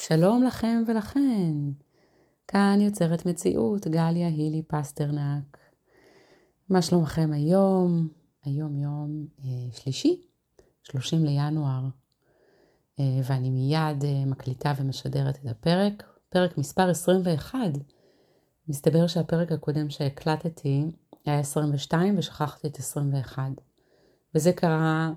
שלום לכם ולכן. כאן יוצרת מציאות, גליה הילי פסטרנק. מה שלומכם היום? היום יום אה, שלישי, 30 לינואר, אה, ואני מיד אה, מקליטה ומשדרת את הפרק, פרק מספר 21. מסתבר שהפרק הקודם שהקלטתי היה 22 ושכחתי את 21. וזה קרה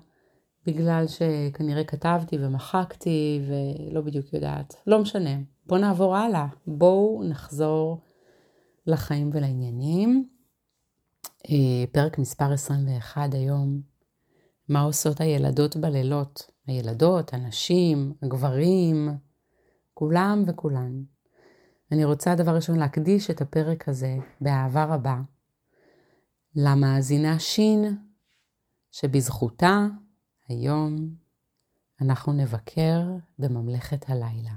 בגלל שכנראה כתבתי ומחקתי ולא בדיוק יודעת. לא משנה. בואו נעבור הלאה. בואו נחזור לחיים ולעניינים. אה, פרק מספר 21 היום. מה עושות הילדות בלילות? הילדות, הנשים, הגברים, כולם וכולן. אני רוצה דבר ראשון להקדיש את הפרק הזה באהבה רבה למאזינה שין, שבזכותה היום אנחנו נבקר בממלכת הלילה.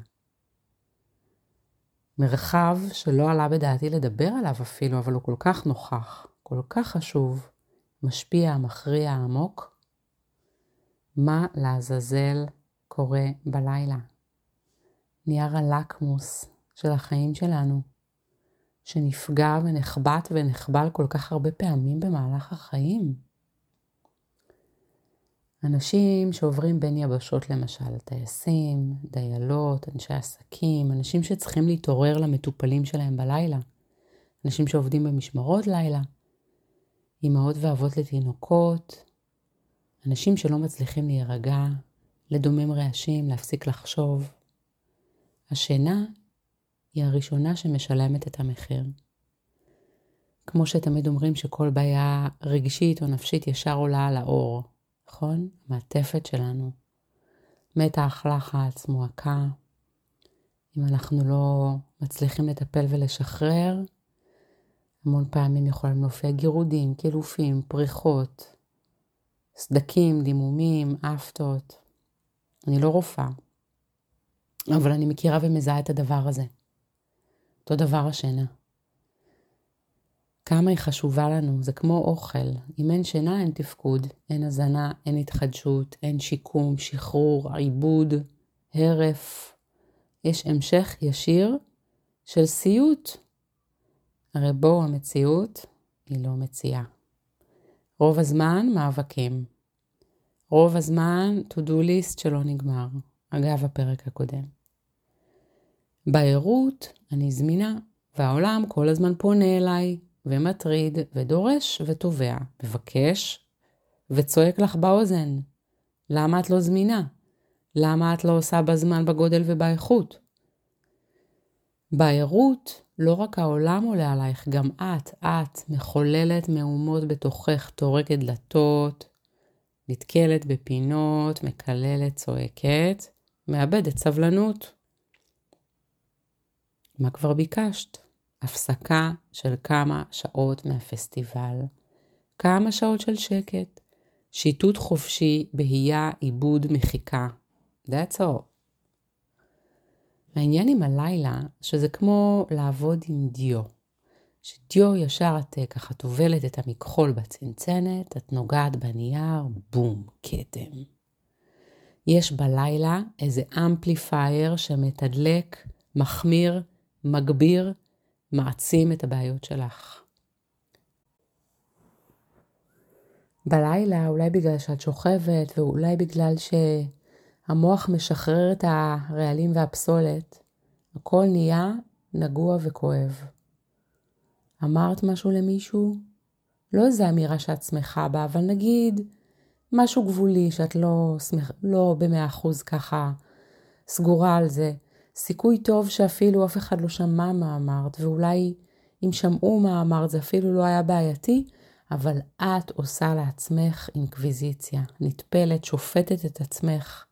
מרחב שלא עלה בדעתי לדבר עליו אפילו, אבל הוא כל כך נוכח, כל כך חשוב, משפיע, מכריע, עמוק. מה לעזאזל קורה בלילה? נייר הלקמוס של החיים שלנו, שנפגע ונחבט ונחבל כל כך הרבה פעמים במהלך החיים. אנשים שעוברים בין יבשות למשל, טייסים, דיילות, אנשי עסקים, אנשים שצריכים להתעורר למטופלים שלהם בלילה, אנשים שעובדים במשמרות לילה, אמהות ואבות לתינוקות, אנשים שלא מצליחים להירגע, לדומם רעשים, להפסיק לחשוב. השינה היא הראשונה שמשלמת את המחיר. כמו שתמיד אומרים שכל בעיה רגשית או נפשית ישר עולה על האור. נכון? המעטפת שלנו. מתח, לחץ, מועקה. אם אנחנו לא מצליחים לטפל ולשחרר, המון פעמים יכולים להופיע גירודים, קילופים, פריחות, סדקים, דימומים, אפטות. אני לא רופאה, אבל אני מכירה ומזהה את הדבר הזה. אותו דבר השינה. כמה היא חשובה לנו, זה כמו אוכל. אם אין שינה, אין תפקוד, אין הזנה, אין התחדשות, אין שיקום, שחרור, עיבוד, הרף. יש המשך ישיר של סיוט. הרי בואו המציאות היא לא מציאה. רוב הזמן מאבקים. רוב הזמן to do list שלא נגמר. אגב הפרק הקודם. בערות אני זמינה, והעולם כל הזמן פונה אליי, ומטריד ודורש ותובע, מבקש וצועק לך באוזן. למה את לא זמינה? למה את לא עושה בזמן, בגודל ובאיכות? בערות, לא רק העולם עולה עלייך, גם את, את, מחוללת מהומות בתוכך, טורקת דלתות, נתקלת בפינות, מקללת, צועקת, מאבדת סבלנות. מה כבר ביקשת? הפסקה של כמה שעות מהפסטיבל, כמה שעות של שקט, שיטוט חופשי, בהייה, עיבוד, מחיקה. That's all. העניין עם הלילה, שזה כמו לעבוד עם דיו. שדיו ישר את ככה טובלת את המכחול בצנצנת, את נוגעת בנייר, בום, כתם. יש בלילה איזה אמפליפייר שמתדלק, מחמיר, מגביר מעצים את הבעיות שלך. בלילה, אולי בגלל שאת שוכבת, ואולי בגלל שהמוח משחרר את הרעלים והפסולת, הכל נהיה נגוע וכואב. אמרת משהו למישהו? לא איזה אמירה שאת שמחה בה, אבל נגיד משהו גבולי שאת לא, שמח, לא במאה אחוז ככה סגורה על זה. סיכוי טוב שאפילו אף אחד לא שמע מה אמרת, ואולי אם שמעו מה אמרת זה אפילו לא היה בעייתי, אבל את עושה לעצמך אינקוויזיציה, נטפלת, שופטת את עצמך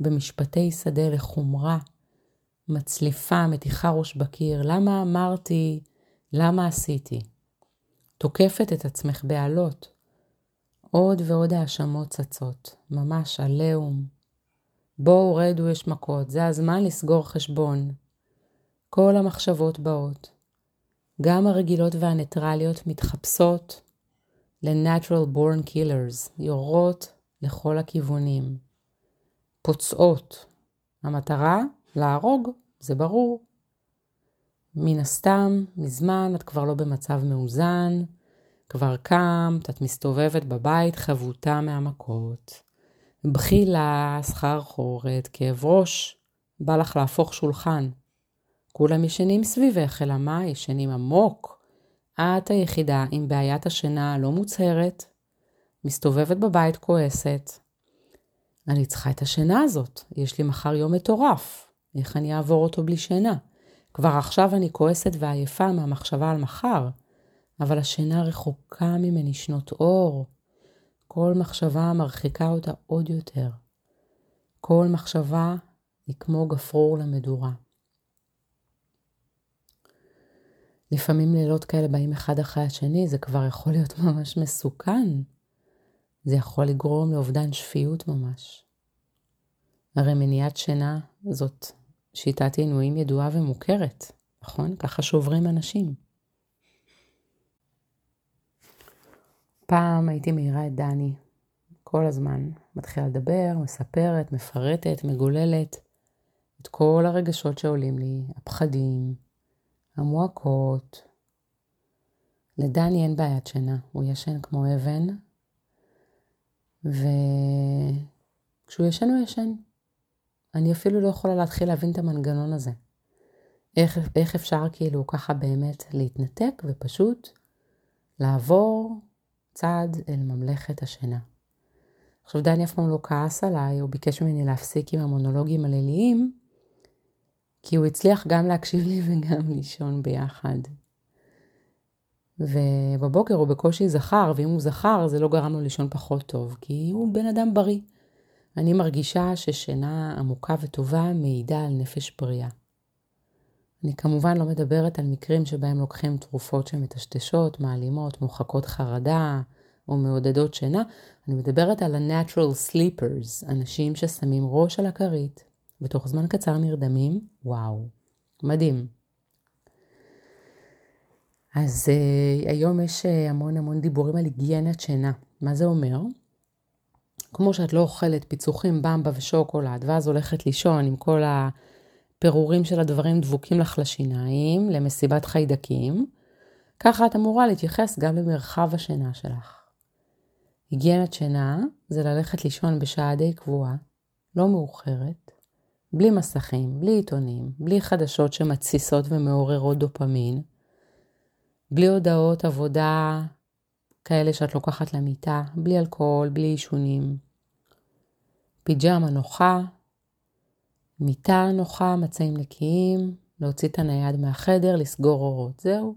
במשפטי שדה לחומרה, מצליפה, מתיחה ראש בקיר, למה אמרתי, למה עשיתי? תוקפת את עצמך בעלות. עוד ועוד האשמות צצות, ממש עליהום, בואו רדו יש מכות, זה הזמן לסגור חשבון. כל המחשבות באות. גם הרגילות והניטרליות מתחפשות ל-natural born killers, יורות לכל הכיוונים. פוצעות. המטרה, להרוג, זה ברור. מן הסתם, מזמן את כבר לא במצב מאוזן, כבר קמת, את מסתובבת בבית חבוטה מהמכות. בחילה, סחרחורת, כאב ראש, בא לך להפוך שולחן. כולם ישנים סביבך, אלא מה? ישנים עמוק. את היחידה עם בעיית השינה הלא מוצהרת, מסתובבת בבית כועסת. אני צריכה את השינה הזאת, יש לי מחר יום מטורף, איך אני אעבור אותו בלי שינה? כבר עכשיו אני כועסת ועייפה מהמחשבה על מחר, אבל השינה רחוקה ממני שנות אור. כל מחשבה מרחיקה אותה עוד יותר. כל מחשבה היא כמו גפרור למדורה. לפעמים לילות כאלה באים אחד אחרי השני, זה כבר יכול להיות ממש מסוכן. זה יכול לגרום לאובדן שפיות ממש. הרי מניעת שינה זאת שיטת עינויים ידועה ומוכרת, נכון? ככה שוברים אנשים. פעם הייתי מעירה את דני, כל הזמן. מתחילה לדבר, מספרת, מפרטת, מגוללת את כל הרגשות שעולים לי, הפחדים, המועקות. לדני אין בעיית שינה, הוא ישן כמו אבן, וכשהוא ישן הוא ישן. אני אפילו לא יכולה להתחיל להבין את המנגנון הזה. איך, איך אפשר כאילו ככה באמת להתנתק ופשוט לעבור צעד אל ממלכת השינה. עכשיו דני אף פעם לא כעס עליי, הוא ביקש ממני להפסיק עם המונולוגים הליליים, כי הוא הצליח גם להקשיב לי וגם לישון ביחד. ובבוקר הוא בקושי זכר, ואם הוא זכר זה לא גרם לו לישון פחות טוב, כי הוא בן אדם בריא. אני מרגישה ששינה עמוקה וטובה מעידה על נפש בריאה. אני כמובן לא מדברת על מקרים שבהם לוקחים תרופות שמטשטשות, מעלימות, מוחקות חרדה או מעודדות שינה, אני מדברת על ה-natural sleepers, אנשים ששמים ראש על הכרית, ותוך זמן קצר נרדמים, וואו, מדהים. אז uh, היום יש uh, המון המון דיבורים על היגיינת שינה. מה זה אומר? כמו שאת לא אוכלת פיצוחים, במבה ושוקולד, ואז הולכת לישון עם כל הפירורים של הדברים דבוקים לך לשיניים, למסיבת חיידקים, ככה את אמורה להתייחס גם למרחב השינה שלך. היגיינת שינה זה ללכת לישון בשעה די קבועה, לא מאוחרת, בלי מסכים, בלי עיתונים, בלי חדשות שמתסיסות ומעוררות דופמין, בלי הודעות עבודה כאלה שאת לוקחת למיטה, בלי אלכוהול, בלי עישונים. פיג'מה נוחה, מיטה נוחה, מצעים נקיים, להוציא את הנייד מהחדר, לסגור אורות. זהו.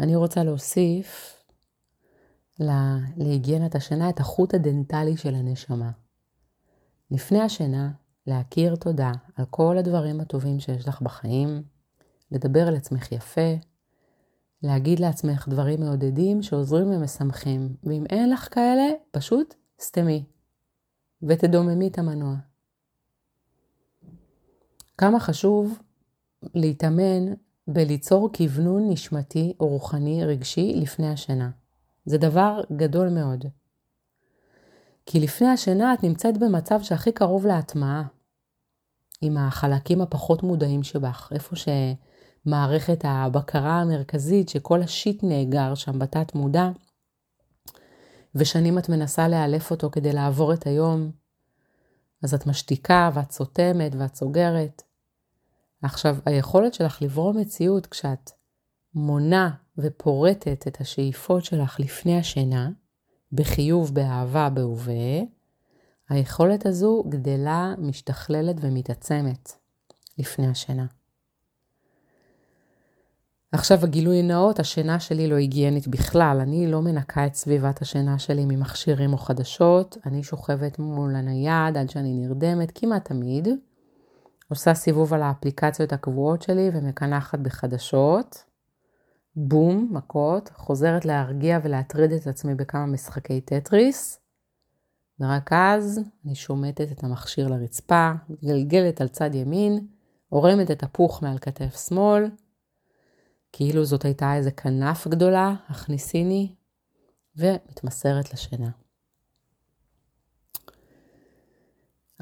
אני רוצה להוסיף להיגיינת השינה את החוט הדנטלי של הנשמה. לפני השינה, להכיר תודה על כל הדברים הטובים שיש לך בחיים, לדבר על עצמך יפה, להגיד לעצמך דברים מעודדים שעוזרים ומשמחים, ואם אין לך כאלה, פשוט סתמי, ותדוממי את המנוע. כמה חשוב להתאמן בליצור כוונון נשמתי או רוחני רגשי לפני השינה. זה דבר גדול מאוד. כי לפני השינה את נמצאת במצב שהכי קרוב להטמעה, עם החלקים הפחות מודעים שבך, איפה שמערכת הבקרה המרכזית, שכל השיט נאגר שם בתת מודע, ושנים את מנסה לאלף אותו כדי לעבור את היום, אז את משתיקה ואת סותמת ואת סוגרת. עכשיו, היכולת שלך לברוא מציאות כשאת מונה ופורטת את השאיפות שלך לפני השינה, בחיוב, באהבה, בהווה, היכולת הזו גדלה, משתכללת ומתעצמת לפני השינה. עכשיו הגילוי נאות, השינה שלי לא היגיינית בכלל. אני לא מנקה את סביבת השינה שלי ממכשירים או חדשות. אני שוכבת מול הנייד עד שאני נרדמת כמעט תמיד. עושה סיבוב על האפליקציות הקבועות שלי ומקנחת בחדשות. בום, מכות, חוזרת להרגיע ולהטריד את עצמי בכמה משחקי טטריס. ורק אז אני שומטת את המכשיר לרצפה, מתגלגלת על צד ימין, עורמת את הפוך מעל כתף שמאל, כאילו זאת הייתה איזה כנף גדולה, הכניסיני, ומתמסרת לשינה.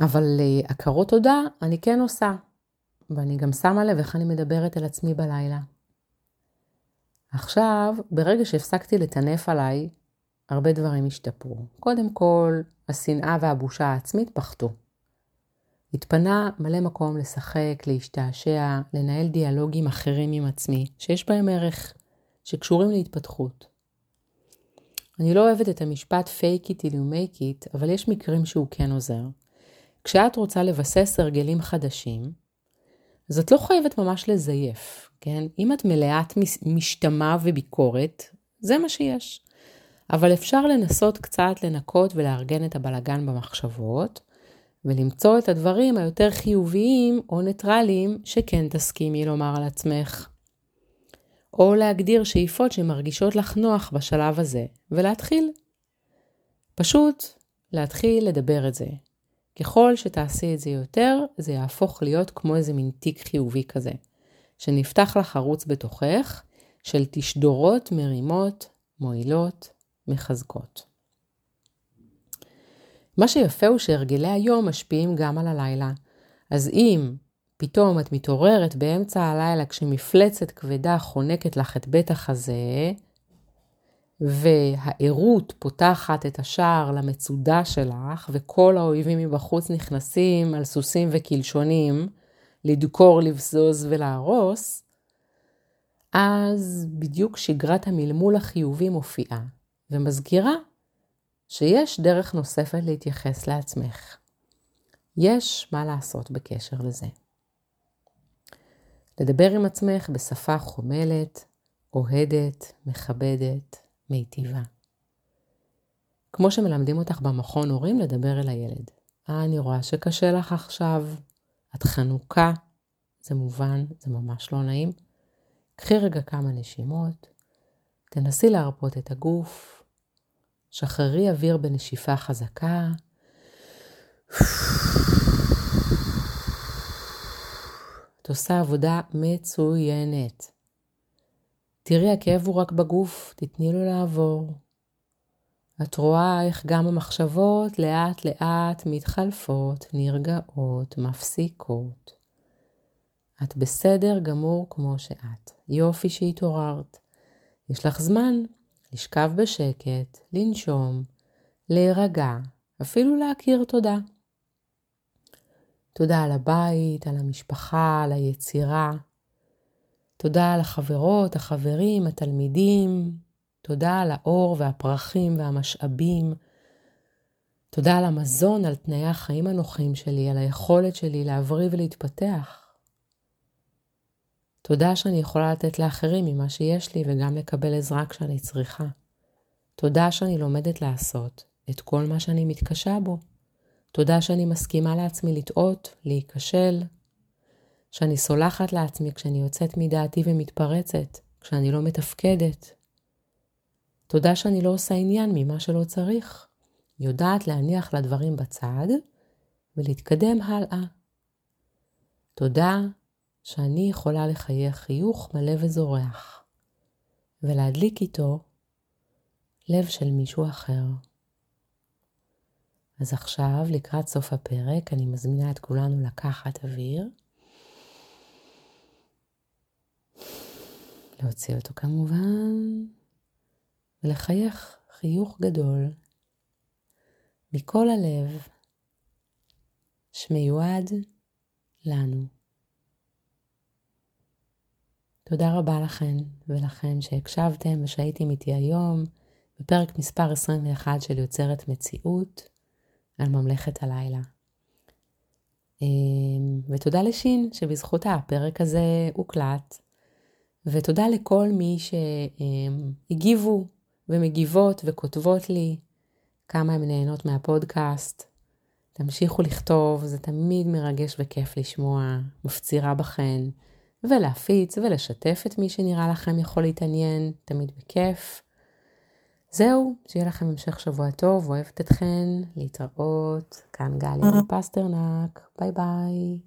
אבל אה, הכרות תודה אני כן עושה, ואני גם שמה לב איך אני מדברת אל עצמי בלילה. עכשיו, ברגע שהפסקתי לטנף עליי, הרבה דברים השתפרו. קודם כל, השנאה והבושה העצמית פחתו. התפנה מלא מקום לשחק, להשתעשע, לנהל דיאלוגים אחרים עם עצמי, שיש בהם ערך, שקשורים להתפתחות. אני לא אוהבת את המשפט fake it till you make it, אבל יש מקרים שהוא כן עוזר. כשאת רוצה לבסס הרגלים חדשים, אז את לא חייבת ממש לזייף, כן? אם את מלאת משתמה וביקורת, זה מה שיש. אבל אפשר לנסות קצת לנקות ולארגן את הבלגן במחשבות, ולמצוא את הדברים היותר חיוביים או ניטרליים שכן תסכימי לומר על עצמך. או להגדיר שאיפות שמרגישות לך נוח בשלב הזה, ולהתחיל. פשוט להתחיל לדבר את זה. ככל שתעשי את זה יותר, זה יהפוך להיות כמו איזה מין תיק חיובי כזה, שנפתח לך ערוץ בתוכך של תשדורות מרימות, מועילות, מחזקות. מה שיפה הוא שהרגלי היום משפיעים גם על הלילה. אז אם פתאום את מתעוררת באמצע הלילה כשמפלצת כבדה חונקת לך את בית החזה, והערות פותחת את השער למצודה שלך, וכל האויבים מבחוץ נכנסים על סוסים וקלשונים, לדקור, לבזוז ולהרוס, אז בדיוק שגרת המלמול החיובי מופיעה, ומזכירה שיש דרך נוספת להתייחס לעצמך. יש מה לעשות בקשר לזה. לדבר עם עצמך בשפה חומלת, אוהדת, מכבדת, מיטיבה. כמו שמלמדים אותך במכון הורים לדבר אל הילד. אה, אני רואה שקשה לך עכשיו, את חנוכה, זה מובן, זה ממש לא נעים. קחי רגע כמה נשימות, תנסי להרפות את הגוף, שחררי אוויר בנשיפה חזקה. את עושה עבודה מצוינת. תראי, הכאב הוא רק בגוף, תתני לו לעבור. את רואה איך גם המחשבות לאט לאט מתחלפות, נרגעות, מפסיקות. את בסדר גמור כמו שאת. יופי שהתעוררת. יש לך זמן לשכב בשקט, לנשום, להירגע, אפילו להכיר תודה. תודה על הבית, על המשפחה, על היצירה. תודה על החברות, החברים, התלמידים. תודה על האור והפרחים והמשאבים. תודה על המזון, על תנאי החיים הנוחים שלי, על היכולת שלי להבריא ולהתפתח. תודה שאני יכולה לתת לאחרים ממה שיש לי וגם לקבל עזרה כשאני צריכה. תודה שאני לומדת לעשות את כל מה שאני מתקשה בו. תודה שאני מסכימה לעצמי לטעות, להיכשל. שאני סולחת לעצמי כשאני יוצאת מדעתי ומתפרצת, כשאני לא מתפקדת. תודה שאני לא עושה עניין ממה שלא צריך. יודעת להניח לדברים בצד ולהתקדם הלאה. תודה שאני יכולה לחייך חיוך מלא וזורח, ולהדליק איתו לב של מישהו אחר. אז עכשיו, לקראת סוף הפרק, אני מזמינה את כולנו לקחת אוויר, להוציא אותו כמובן, ולחייך חיוך גדול מכל הלב שמיועד לנו. תודה רבה לכן ולכן שהקשבתם ושהייתם איתי היום בפרק מספר 21 של יוצרת מציאות על ממלכת הלילה. אמ, ותודה לשין שבזכותה הפרק הזה הוקלט, ותודה לכל מי שהגיבו ומגיבות וכותבות לי כמה הן נהנות מהפודקאסט. תמשיכו לכתוב, זה תמיד מרגש וכיף לשמוע, מפצירה בכן. ולהפיץ ולשתף את מי שנראה לכם יכול להתעניין, תמיד בכיף. זהו, שיהיה לכם המשך שבוע טוב, אוהבת אתכן, להתראות, כאן גליה פסטרנק, ביי ביי.